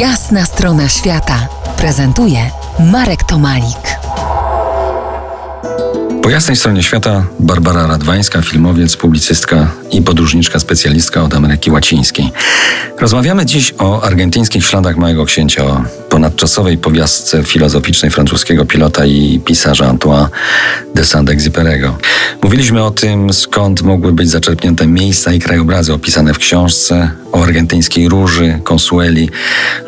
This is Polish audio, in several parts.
Jasna strona świata prezentuje Marek Tomalik. Po jasnej stronie świata Barbara Radwańska, filmowiec, publicystka i podróżniczka specjalistka od Ameryki Łacińskiej. Rozmawiamy dziś o argentyńskich śladach Małego Księcia, o ponadczasowej powiastce filozoficznej francuskiego pilota i pisarza Antoine de Saint-Exupéry'ego. Mówiliśmy o tym, skąd mogły być zaczerpnięte miejsca i krajobrazy opisane w książce, o argentyńskiej róży, Consueli,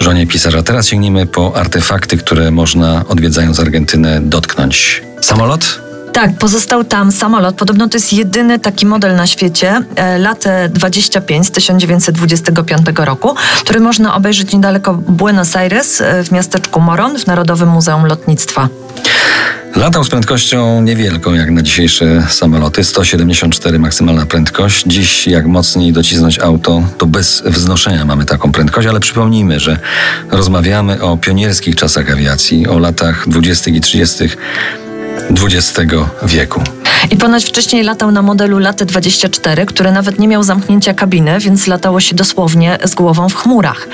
żonie pisarza. Teraz sięgnijmy po artefakty, które można odwiedzając Argentynę dotknąć. Samolot? Tak, pozostał tam samolot. Podobno to jest jedyny taki model na świecie, e, lat 25 z 1925 roku, który można obejrzeć niedaleko Buenos Aires e, w miasteczku Moron w Narodowym Muzeum Lotnictwa. Latał z prędkością niewielką jak na dzisiejsze samoloty, 174 maksymalna prędkość. Dziś jak mocniej docisnąć auto, to bez wznoszenia mamy taką prędkość, ale przypomnijmy, że rozmawiamy o pionierskich czasach awiacji, o latach 20. i 30. XX wieku. I ponoć wcześniej latał na modelu Laty 24, który nawet nie miał zamknięcia kabiny, więc latało się dosłownie z głową w chmurach.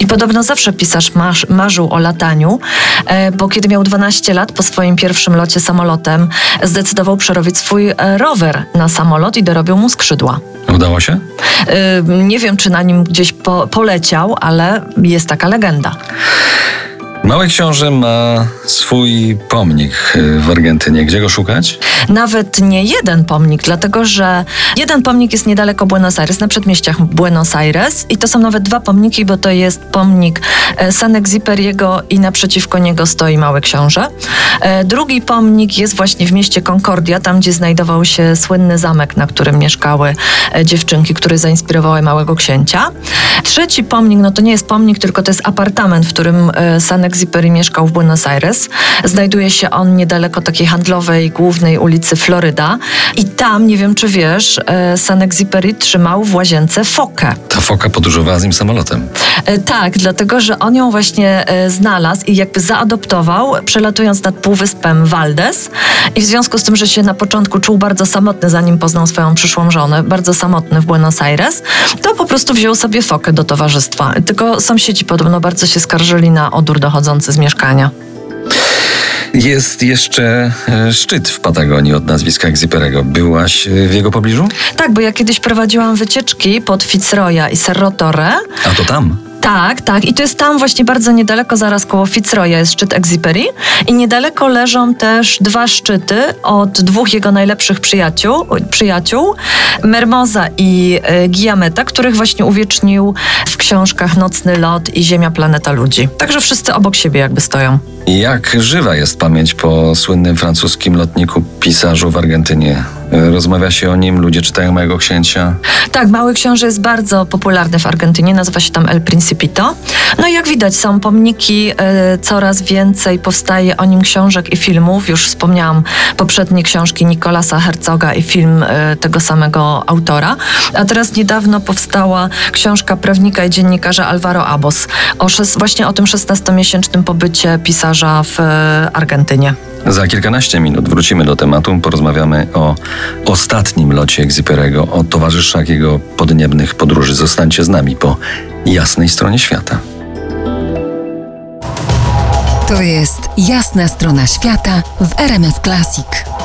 I podobno zawsze pisarz marz, marzył o lataniu, e, bo kiedy miał 12 lat po swoim pierwszym locie samolotem, zdecydował przerobić swój e, rower na samolot i dorobił mu skrzydła. Udało się? E, nie wiem, czy na nim gdzieś po, poleciał, ale jest taka legenda. Mały Książę ma swój pomnik w Argentynie. Gdzie go szukać? Nawet nie jeden pomnik, dlatego że jeden pomnik jest niedaleko Buenos Aires, na przedmieściach Buenos Aires i to są nawet dwa pomniki, bo to jest pomnik e, San Exiperiego i naprzeciwko niego stoi Mały Książę. E, drugi pomnik jest właśnie w mieście Concordia, tam gdzie znajdował się słynny zamek, na którym mieszkały e, dziewczynki, które zainspirowały Małego Księcia. Trzeci pomnik, no to nie jest pomnik, tylko to jest apartament, w którym San Exiperi mieszkał w Buenos Aires. Znajduje się on niedaleko takiej handlowej, głównej ulicy Floryda. I tam, nie wiem czy wiesz, e, San Exiperi trzymał w łazience fokę. Ta foka podróżowała z nim samolotem. E, tak, dlatego że on ją właśnie e, znalazł i jakby zaadoptował, przelatując nad półwyspem Valdes. I w związku z tym, że się na początku czuł bardzo samotny, zanim poznał swoją przyszłą żonę, bardzo samotny w Buenos Aires, to po prostu wziął sobie fokę do towarzystwa. Tylko sąsiedzi podobno bardzo się skarżyli na odór dochodzący z mieszkania. Jest jeszcze e, szczyt w Patagonii od nazwiska Exuperego. Byłaś e, w jego pobliżu? Tak, bo ja kiedyś prowadziłam wycieczki pod Fitzroya i Cerro Torre. A to tam? Tak, tak. I to jest tam właśnie bardzo niedaleko, zaraz koło Fitzroya jest szczyt Exiperi i niedaleko leżą też dwa szczyty od dwóch jego najlepszych przyjaciół, przyjaciół Mermoza i y, Giameta, których właśnie uwiecznił w książkach Nocny Lot i Ziemia Planeta Ludzi. Także wszyscy obok siebie jakby stoją. Jak żywa jest pamięć po słynnym francuskim lotniku pisarzu w Argentynie? Rozmawia się o nim, ludzie czytają Małego Księcia. Tak, Mały Książę jest bardzo popularny w Argentynie, nazywa się tam El Principito. No i jak widać, są pomniki, y, coraz więcej powstaje o nim książek i filmów. Już wspomniałam poprzednie książki Nikolasa Herzoga i film y, tego samego autora. A teraz niedawno powstała książka prawnika i dziennikarza Alvaro Abos o właśnie o tym 16-miesięcznym pobycie pisarza w Argentynie. Za kilkanaście minut wrócimy do tematu, porozmawiamy o ostatnim locie Egziperego, o towarzyszach jego podniebnych podróży. Zostańcie z nami po jasnej stronie świata. To jest jasna strona świata w RMS Classic.